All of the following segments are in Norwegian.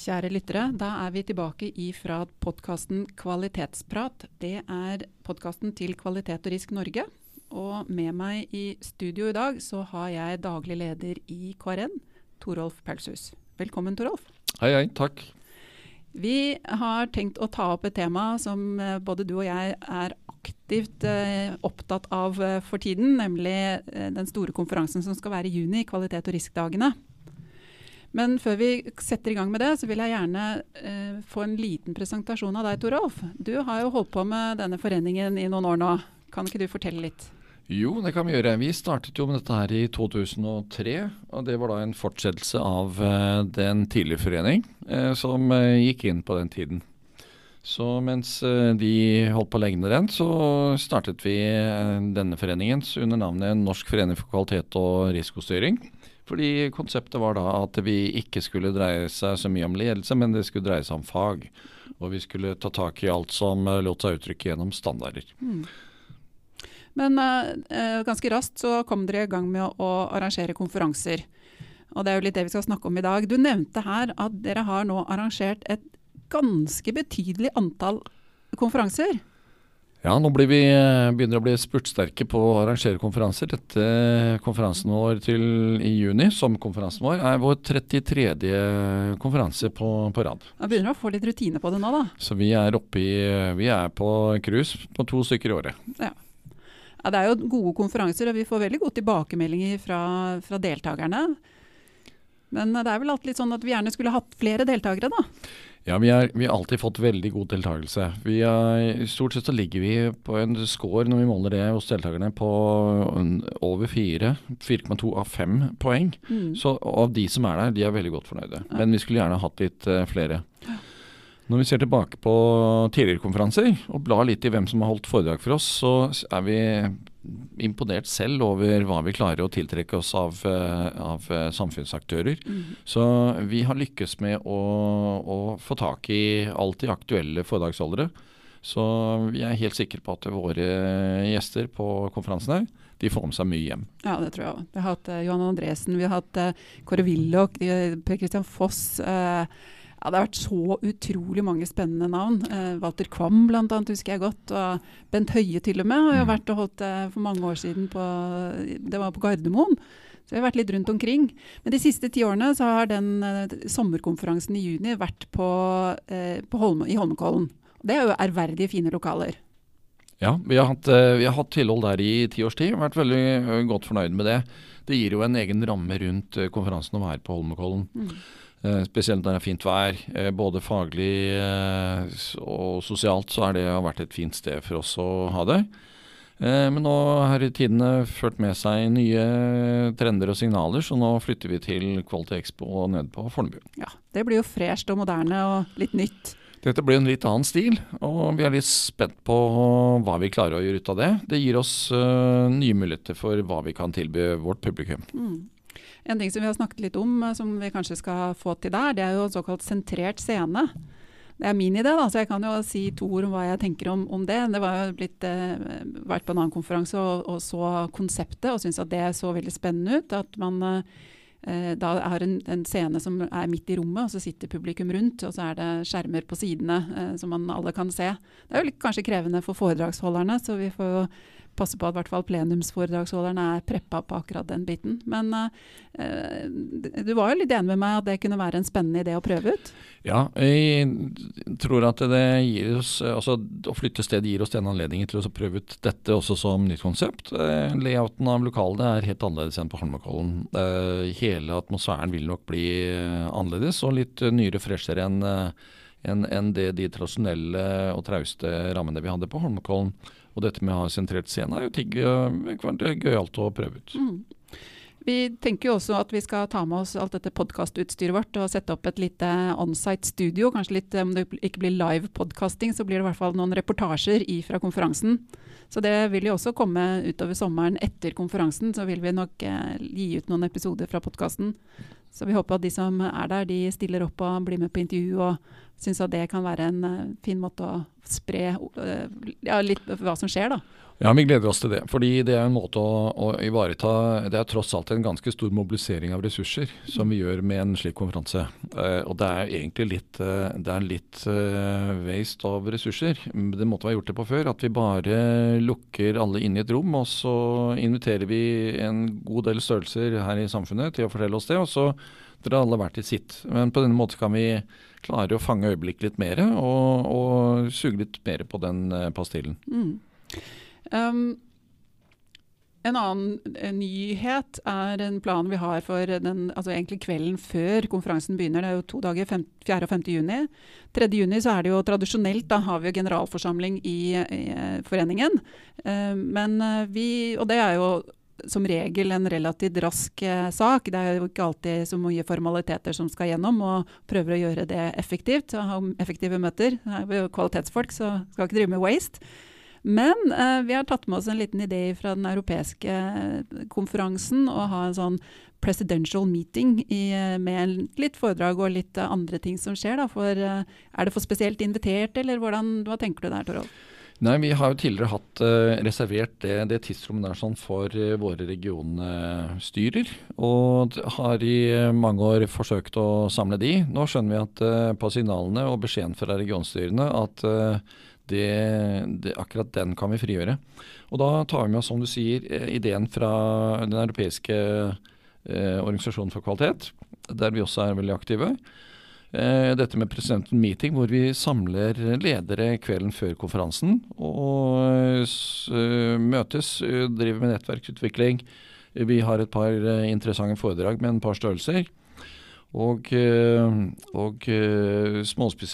Kjære lyttere, da er vi tilbake ifra podkasten Kvalitetsprat. Det er podkasten til Kvalitet og Risk Norge. Og med meg i studio i dag så har jeg daglig leder i KRN, Torolf Pelshus. Velkommen, Torolf. Hei, hei. Takk. Vi har tenkt å ta opp et tema som eh, både du og jeg er aktivt eh, opptatt av eh, for tiden, nemlig den store konferansen som skal være i juni, Kvalitet og risk-dagene. Men før vi setter i gang med det, så vil jeg gjerne eh, få en liten presentasjon av deg, Torolf. Du har jo holdt på med denne foreningen i noen år nå. Kan ikke du fortelle litt? Jo, det kan vi gjøre. Vi startet jo med dette her i 2003. Og det var da en fortsettelse av eh, den tidligere forening eh, som eh, gikk inn på den tiden. Så mens de holdt på å legge ned den, så startet vi denne foreningen under navnet Norsk forening for kvalitet og risikostyring. Fordi konseptet var da at vi ikke skulle dreie seg så mye om ledelse, men det skulle dreie seg om fag. Og vi skulle ta tak i alt som eh, lot seg uttrykke gjennom standarder. Mm. Men uh, ganske raskt så kom dere i gang med å, arrangere konferanser. Og det er jo litt det vi skal snakke om i dag. Du nevnte her at dere har nå arrangert et ganske betydelig antall konferanser. Ja, nå blir vi, eh, begynner vi å bli spurtsterke på å arrangere konferanser. Dette konferansen vår til i juni, som konferansen vår, er vår 33. konferanse på, på rad. Da begynner å få litt rutine på det nå, da. Så vi er oppe i Vi er på cruise på to stykker i året. Ja. ja. Det er jo gode konferanser, og vi får veldig gode tilbakemeldinger fra, fra deltakerne. Men det er vel alltid litt sånn at vi gjerne skulle hatt flere deltakere, da. Ja, vi, er, vi, har alltid fått veldig god deltakelse. Vi er, stort sett så ligger vi på en score når vi måler det hos deltakerne på over 4, 4,2 av 5 poeng. Mm. Så av de som er der, de er veldig godt fornøyde. Ja. Men vi skulle gjerne hatt litt uh, flere. Når vi ser tilbake på tidligere konferanser og blar litt i hvem som har holdt foredrag for oss, så er vi imponert selv over hva vi klarer å tiltrekke oss av, eh, av eh, samfunnsaktører. Mm. Så vi har lykkes med å, å, få tak i alltid aktuelle foredragsholdere. Så vi er helt sikre på at våre gjester på konferansen her, de får med seg mye hjem. Ja, det tror jeg òg. Vi har hatt uh, Johan Andresen, vi har hatt Kåre Willoch, Per Christian Foss. Uh, ja, det har vært så utrolig mange spennende navn. Eh, Walter Kvam bl.a. husker jeg godt. Og Bent Høie til og med har jo mm. vært og holdt det for mange år siden på Det var på Gardermoen. Så vi har vært litt rundt omkring. Men de siste ti årene så har den eh, sommerkonferansen i juni vært på, eh, på Holme, i Holmenkollen. Det er jo ærverdige, fine lokaler. Ja, vi har hatt, eh, vi har hatt tilhold der i ti års tid. og Vært veldig eh, godt fornøyd med det. Det gir jo en egen ramme rundt eh, konferansen å være på Holmenkollen. Mm. Eh, spesielt når det er fint vær. Eh, både faglig eh, og sosialt så har det vært et fint sted for oss å ha det. Men nå har tidene ført med seg nye trender og signaler, så nå flytter vi til Quality Expo nede på Fornebu. Ja, Det blir jo fresht og moderne og litt nytt. Dette blir en litt annen stil, og vi er litt spent på hva vi klarer å gjøre ut av det. Det gir oss nye muligheter for hva vi kan tilby vårt publikum. Mm. En ting som vi har snakket litt om, eh, som vi kanskje skal få til der, det er jo såkalt sentrert scene. Det er min idé, da, så jeg kan jo si to ord om hva jeg tenker om, om det. Det var jo blitt, eh, vært på en annen konferanse og, og så konseptet og syntes at det så veldig spennende ut. At man eh, da har en, en, scene som er midt i rommet, og så sitter publikum rundt. Og så er det skjermer på sidene eh, som man alle kan se. Det er jo litt, kanskje krevende for foredragsholderne, så vi får jo passe på at hvert fall plenumsforedragsholderne er preppa på akkurat den biten. Men uh, du var jo litt enig med meg at det kunne være en spennende idé å prøve ut? Ja, jeg tror at det gir oss, altså å flytte sted gir oss den anledningen til å prøve ut dette også som nytt konsept. Uh, layouten av lokalene er helt annerledes enn på Holmenkollen. Uh, hele atmosfæren vil nok bli annerledes og litt nyere, freshere enn enn en det de tradisjonelle og trauste rammene vi hadde på Holmenkollen. Og dette med å ha sentrert scene er jo ting uh, gøyalt å prøve ut. Mm. Vi tenker jo også at vi skal ta med oss alt dette podkastutstyret vårt og sette opp et lite onsite studio. Kanskje litt, Om det ikke blir live podkasting, så blir det i hvert fall noen reportasjer fra konferansen. Så det vil jo også komme utover sommeren etter konferansen. Så vil vi nok eh, gi ut noen episoder fra podkasten. Så vi håper at de som er der, de stiller opp og blir med på intervju og syns at det kan være en uh, fin måte å spre uh, ja, litt hva som skjer, da. Ja, vi gleder oss til det. Fordi det er en måte å, å, ivareta Det er tross alt en ganske stor mobilisering av ressurser som vi gjør med en slik konferanse. Uh, og det er egentlig litt, uh, det er litt uh, waste av ressurser. Det måtte vi ha gjort det på før. At vi bare lukker alle inn i et rom, og så inviterer vi en god del størrelser her i samfunnet til å fortelle oss det. og så dere alle hvert i sitt. Men på denne måten kan vi klare å fange øyeblikket litt mer, og, og suge litt mer på den pastillen. Mm. Um, en annen nyhet er en plan vi har for den, altså kvelden før konferansen begynner. Det er jo to dager, 5, 4. og 5. juni. 3. juni så er det jo tradisjonelt, da har vi jo generalforsamling i, i foreningen. Uh, men eh, vi, og det er jo som regel en relativt rask uh, sak. Det er jo ikke alltid så mye formaliteter som skal gjennom, og prøver å gjøre det effektivt. Ha effektive møter. Det er jo kvalitetsfolk, så skal ikke drive med waste. Men eh, vi har tatt med oss en liten idé fra den europeiske eh, konferansen å ha en sånn presidential meeting i, eh, med litt foredrag og litt andre ting som skjer. Da. For, er det for spesielt invitert, eller hvordan, hva tenker du der, Torolf? Nei, Vi har jo tidligere hatt uh, reservert det, det, tidsrommet der sånn for uh, våre regionstyrer. Og har i uh, mange år forsøkt å samle de. Nå skjønner vi at på signalene og beskjeden fra regionstyrene at det, det, akkurat den kan vi frigjøre. Og da tar vi med oss, som du sier, ideen fra den europeiske organisasjonen for kvalitet, der vi også er veldig aktive. Eh, dette med presidenten meeting, hvor vi samler ledere kvelden før konferansen. Og eh, møtes, driver med nettverksutvikling. Vi har et par eh, interessante foredrag med en par størrelser. Og, eh, og eh,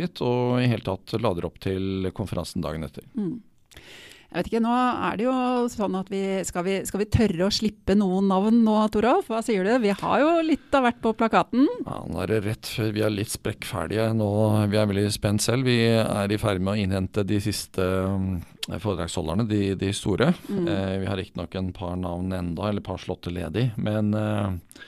litt, og i hele tatt lader opp til konferansen dagen etter. Mm. Jeg vet ikke, Nå er det jo sånn at vi skal, vi skal, vi tørre å slippe noen navn nå, Toralf? Hva sier du? Vi har jo litt av hvert på plakaten. Ja, nå er det rett før vi er litt sprekkferdige. Nå, vi er veldig spent selv. Vi er i ferd med å innhente de siste um, foredragsholderne, de, de store. Mm. Eh, vi har riktignok en par navn enda, eller par slåtte ledig. Men eh,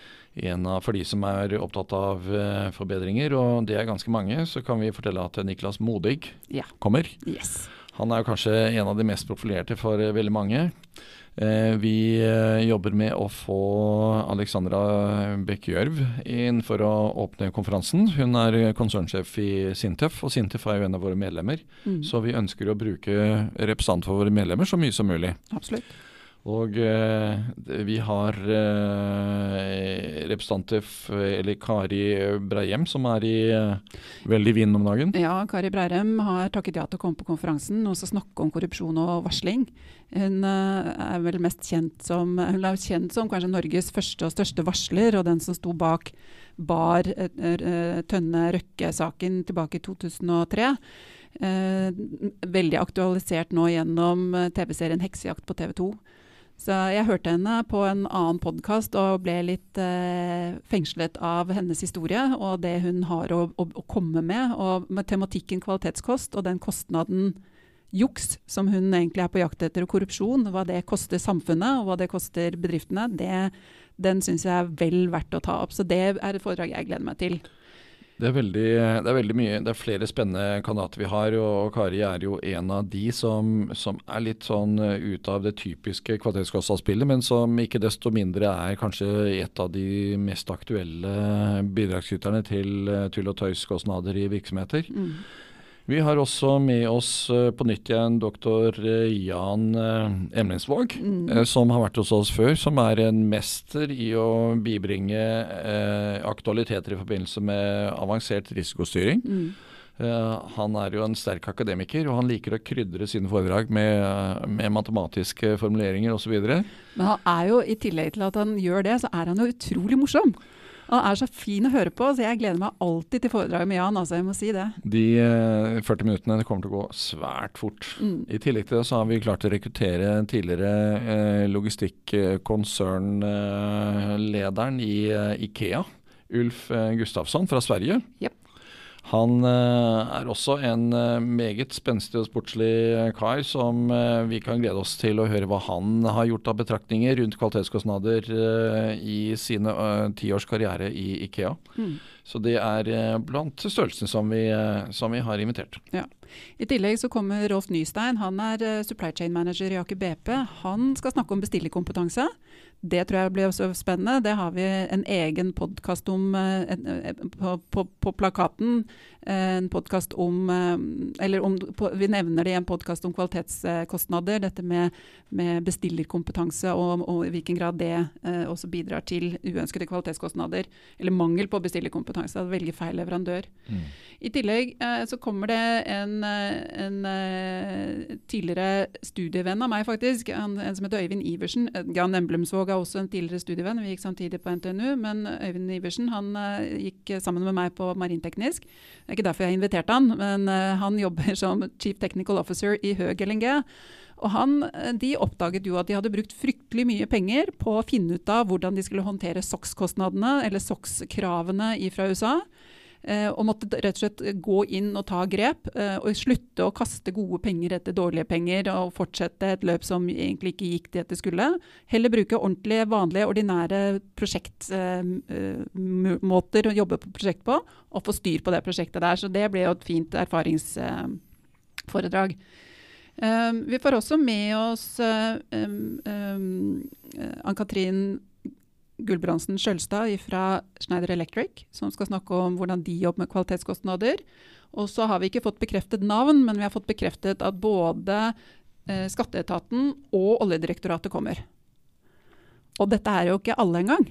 en av, for de som er opptatt av uh, forbedringer, og det er ganske mange, så kan vi fortelle at Niklas Modig ja. kommer. Yes. Han er jo kanskje en av de mest profilerte for uh, veldig mange. Uh, vi jobber med å få Alexandra Bekkjørv inn for å åpne konferansen. Hun er konsernsjef i Sintef, og Sintef er jo en av våre medlemmer. Mm. Så vi ønsker å bruke representanter for våre medlemmer så mye som mulig. Absolutt. Og eh, vi har eh, representanter, eller Kari Breiem, som er i eh, veldig vind om dagen. Ja, Kari Breiem har takket ja til å komme på konferansen og snakke om korrupsjon og varsling. Hun er vel mest kjent som, hun er kjent som kanskje Norges første og største varsler, og den som sto bak Bar Tønne Røkke-saken tilbake i 2003. Eh, veldig aktualisert nå gjennom TV-serien 'Heksejakt' på TV 2. Så jeg hørte henne på en annen podkast og ble litt eh, fengslet av hennes historie og det hun har å, å, å, komme med. Og med tematikken kvalitetskost og den kostnaden juks som hun egentlig er på jakt etter, og korrupsjon, hva det koster samfunnet og hva det koster bedriftene, det, den syns jeg er vel verdt å ta opp. Så det er et foredrag jeg gleder meg til. Det er, veldig, det er veldig mye, det er flere spennende kandidater vi har, og Kari er jo en av de som, som er litt sånn eh, ut av det typiske kvalitetskostnadsbildet, men som ikke desto mindre er kanskje et av de mest aktuelle bidragsyterne til eh, tull- og tøyskostnader i virksomheter. Mm. Vi har også med oss uh, på nytt igjen doktor uh, Jan uh, Emlingsvåg, mm. som har vært hos oss før. Som er en mester i å bibringe aktualiteter i forbindelse med avansert risikostyring. Mm. han er jo en sterk akademiker, og han liker å krydre sine foredrag med, med matematiske formuleringer osv. Men han er jo, i tillegg til at han gjør det, så er han jo utrolig morsom. Han er så fin å høre på, så jeg gleder meg alltid til foredraget med Jan. altså jeg må si det. De eh, 40 minuttene kommer til å gå svært fort. Mm. I tillegg til det så har vi klart å rekruttere tidligere eh, logistikkonsernlederen i eh, Ikea, Ulf eh, Gustafsson fra Sverige. Yep. Han eh, er også en eh, meget spenstig og sportslig eh, kar som vi kan glede oss til å høre hva han har gjort av betraktninger rundt kvalitetskostnader i sine ti års karriere i Ikea. Mm. Så det er blant størrelsene som vi, som vi har invitert. I tillegg så kommer Rolf Nystein. Han er supply chain manager i Aker BP. Han skal snakke om bestillerkompetanse. Det tror jeg blir også spennende. Det har vi en egen podkast om eh, eh, på, på, på plakaten. Eh, En podkast om eh, Eller om, vi nevner det i en podkast om kvalitetskostnader. Dette med, med bestillerkompetanse og, og i hvilken grad det eh, også bidrar til uønskede kvalitetskostnader. Eller mangel på bestillerkompetanse. At velge feil leverandør. I tillegg så kommer det en, en tidligere studievenn av meg, faktisk. En, en som heter Øyvind Iversen. Jan Emblemsvåg er også en tidligere studievenn. Vi gikk samtidig på NTNU. Men Øyvind Iversen han gikk sammen med meg på marinteknisk. Det er ikke derfor jeg inviterte han, men eh, han jobber som Chief Technical Officer i Høg LNG. Og han, eh, De oppdaget jo at de hadde brukt fryktelig mye penger på å finne ut av hvordan de skulle håndtere SOx-kostnadene, eller SOx-kravene fra USA. Eh, og måtte rett og slett gå inn og ta grep, eh, og slutte å kaste gode penger etter dårlige penger og fortsette et løp som egentlig ikke gikk dit det skulle. Heller bruke ordentlige, vanlige, ordinære prosjektmåter å jobbe på prosjekt på, og få styr på det prosjektet der. Så det ble jo et fint erfaringsforedrag. Vi får også med oss Ann-Katrin Gulbrandsen Skjølstad fra Schneider Electric, som skal snakke om hvordan de jobber med kvalitetskostnader. Og så har vi ikke fått bekreftet navn, men vi har fått bekreftet at både eh, Skatteetaten og Oljedirektoratet kommer. Og dette er jo ikke alle engang.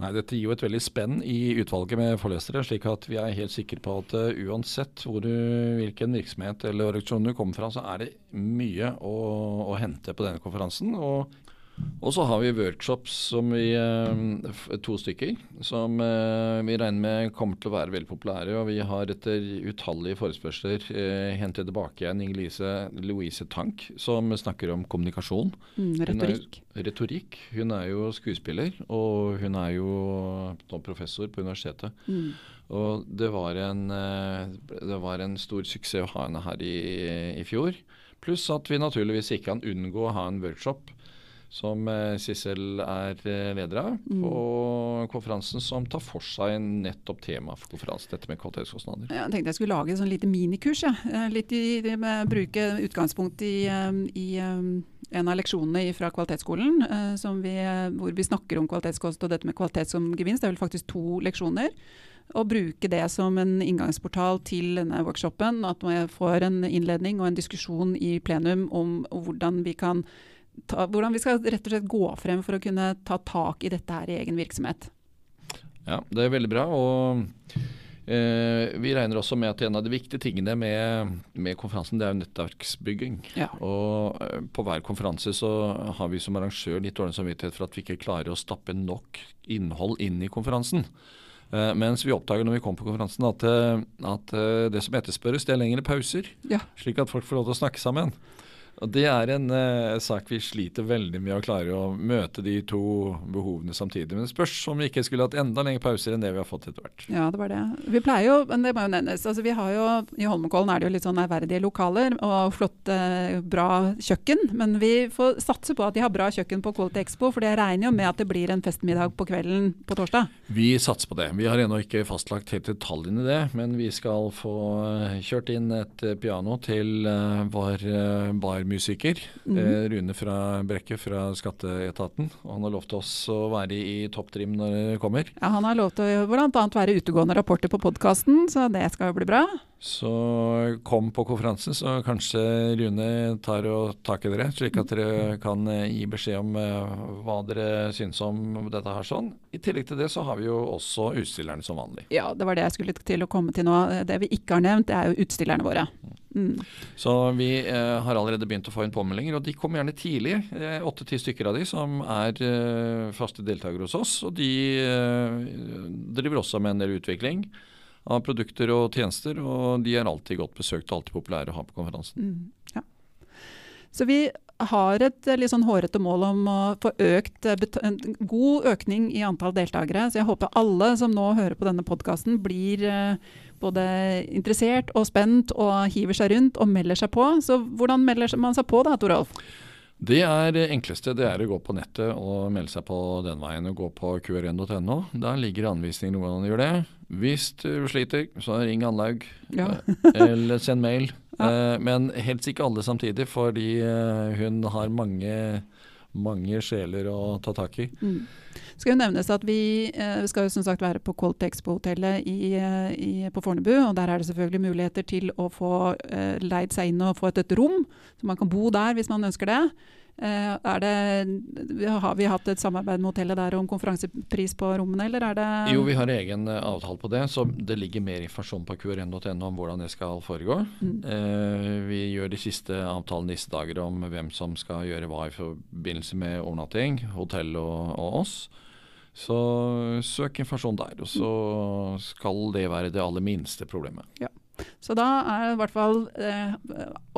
Nei, Dette gir jo et veldig spenn i utvalget med forlesere, slik at vi er helt sikre på at uh, uansett du, hvilken virksomhet eller organisasjon du kommer fra, så er det mye å, å hente på denne konferansen. Og, og så har vi workshops som vi, uh, to stykker, som uh, vi regner med kommer til å være veldig populære. Og vi har etter utallige forespørsler uh, hentet tilbake igjen Inger-Lise Louise Tank, som snakker om kommunikasjon Mm, retorikk. retorikk. Hun er jo skuespiller, og hun er jo nå professor på universitetet. Mm. Og det var en, eh, det var en stor suksess å ha henne her i, i fjor. Pluss at vi naturligvis ikke kan unngå å ha en workshop som eh, Sissel er eh, leder av, Mm. på konferansen som tar for seg nettopp temaet for konferansen, dette med kvalitetskostnader. Jeg tenkte jeg skulle lage et sånn lite minikurs. Ja. Eh, Litt i, med, bruke utgangspunkt i, i en av leksjonene fra kvalitetsskolen, som vi, hvor vi snakker om kvalitetskost og dette med kvalitet som gevinst. Det er vel faktisk to leksjoner. Og bruke det som en inngangsportal til denne workshopen. At man får en innledning og en diskusjon i plenum om hvordan vi kan ta, hvordan vi skal rett og slett gå frem for å kunne ta tak i dette her i egen virksomhet. Ja, det er veldig bra. og eh, Vi regner også med at en av de viktige tingene med, med konferansen, det er jo nettverksbygging. Ja. Og eh, på hver konferanse så har vi som arrangør litt dårlig samvittighet for at vi ikke klarer å stappe nok innhold inn i konferansen. Eh, mens vi oppdager når vi kommer på konferansen at, eh, at eh, det som etterspørres, det er lengre pauser. Ja. Slik at folk får lov til å snakke sammen. Og Det er en eh, sak vi sliter veldig med å klare å møte de to behovene samtidig. Men det spørs om vi ikke skulle hatt enda lengre pauser enn det vi har fått etter hvert. Ja, det var det. Vi pleier jo, men det må jo nevnes, altså vi har jo, I Holmenkollen er det jo litt sånn ærverdige lokaler og flott, eh, bra kjøkken. Men vi får satse på at de har bra kjøkken på Quality Expo, for jeg regner jo med at det blir en festmiddag på kvelden på torsdag. Vi satser på det. Vi har ennå ikke fastlagt helt detaljene i det, men vi skal få eh, kjørt inn et eh, piano til vår eh, barmusiker, Mm eh, Rune fra Brekke fra Skatteetaten. Og han har lovt oss å være i topptrim når det kommer. Ja, han har lov til å bl.a. være utegående rapporter på podkasten, så det skal jo bli bra. Så kom på konferansen, så kanskje Rune tar og tak i dere, slik at dere kan eh, gi beskjed om eh, hva dere syns om dette her sånn. I tillegg til det så har vi jo også utstillerne som vanlig. Ja, det var det jeg skulle til å komme til nå. Det vi ikke har nevnt, det er jo utstillerne våre. Mm. Så vi eh, har allerede begynt å få inn påmeldinger, og de kommer gjerne tidlig. Eh, Åtte-ti stykker av de som er eh, faste deltakere hos oss. Og de eh, driver også med en del utvikling av produkter og tjenester, og de er alltid godt besøkt og alltid populære å ha på konferansen. Mm, ja. Så vi har et eh, litt sånn hårete mål om å få økt, eh, en god økning i antall deltakere. Så jeg håper alle som nå hører på denne podkasten blir eh, både interessert og spent og hiver seg rundt og melder seg på. Så hvordan melder man seg på da, Torolf? Det er enkleste. Det er å gå på nettet og melde seg på den veien. og Gå på qrn.no. Der ligger anvisningen anvisning om hvordan du gjør det. Hvis du sliter, så ring Anlaug. Ja. eh, Eller send mail. Ja. Men helst ikke alle samtidig, fordi eh, hun har mange, mange sjeler å ta tak i. Mm. Skal jo nevnes at Vi eh, skal jo som sagt være på Coltex Expo-hotellet i, eh, i, på Fornebu. og Der er det selvfølgelig muligheter til å få eh, leid seg inn og få et, et rom. Så man kan bo der hvis man ønsker det. Eh, er det har vi hatt et samarbeid med hotellet der om konferansepris på rommene, eller er det Jo, vi har egen eh, avtale på det, så det ligger mer informasjon på qrn.no om hvordan det skal foregå. Mm. Eh, vi gjør de siste avtalene disse dager om hvem som skal gjøre hva i forbindelse med overnatting, hotell og, og oss. Så søk informasjon der, og så skal det være det aller minste problemet. Så da er i hvert fall eh,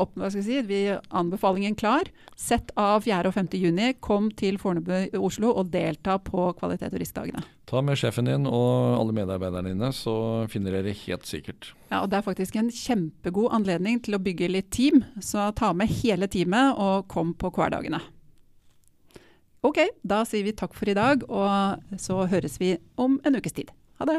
opp, si, vi, anbefalingen klar. Sett av 4. og 5. juni. Kom til Fornebu Oslo og delta på kvalitet- og riskdagene. Ta med sjefen din og alle medarbeiderne dine, så finner dere helt sikkert. Ja, og Det er faktisk en kjempegod anledning til å bygge litt team, så ta med hele teamet og kom på hverdagene. Ok, da sier vi takk for i dag, og så høres vi om en ukes tid. Ha det!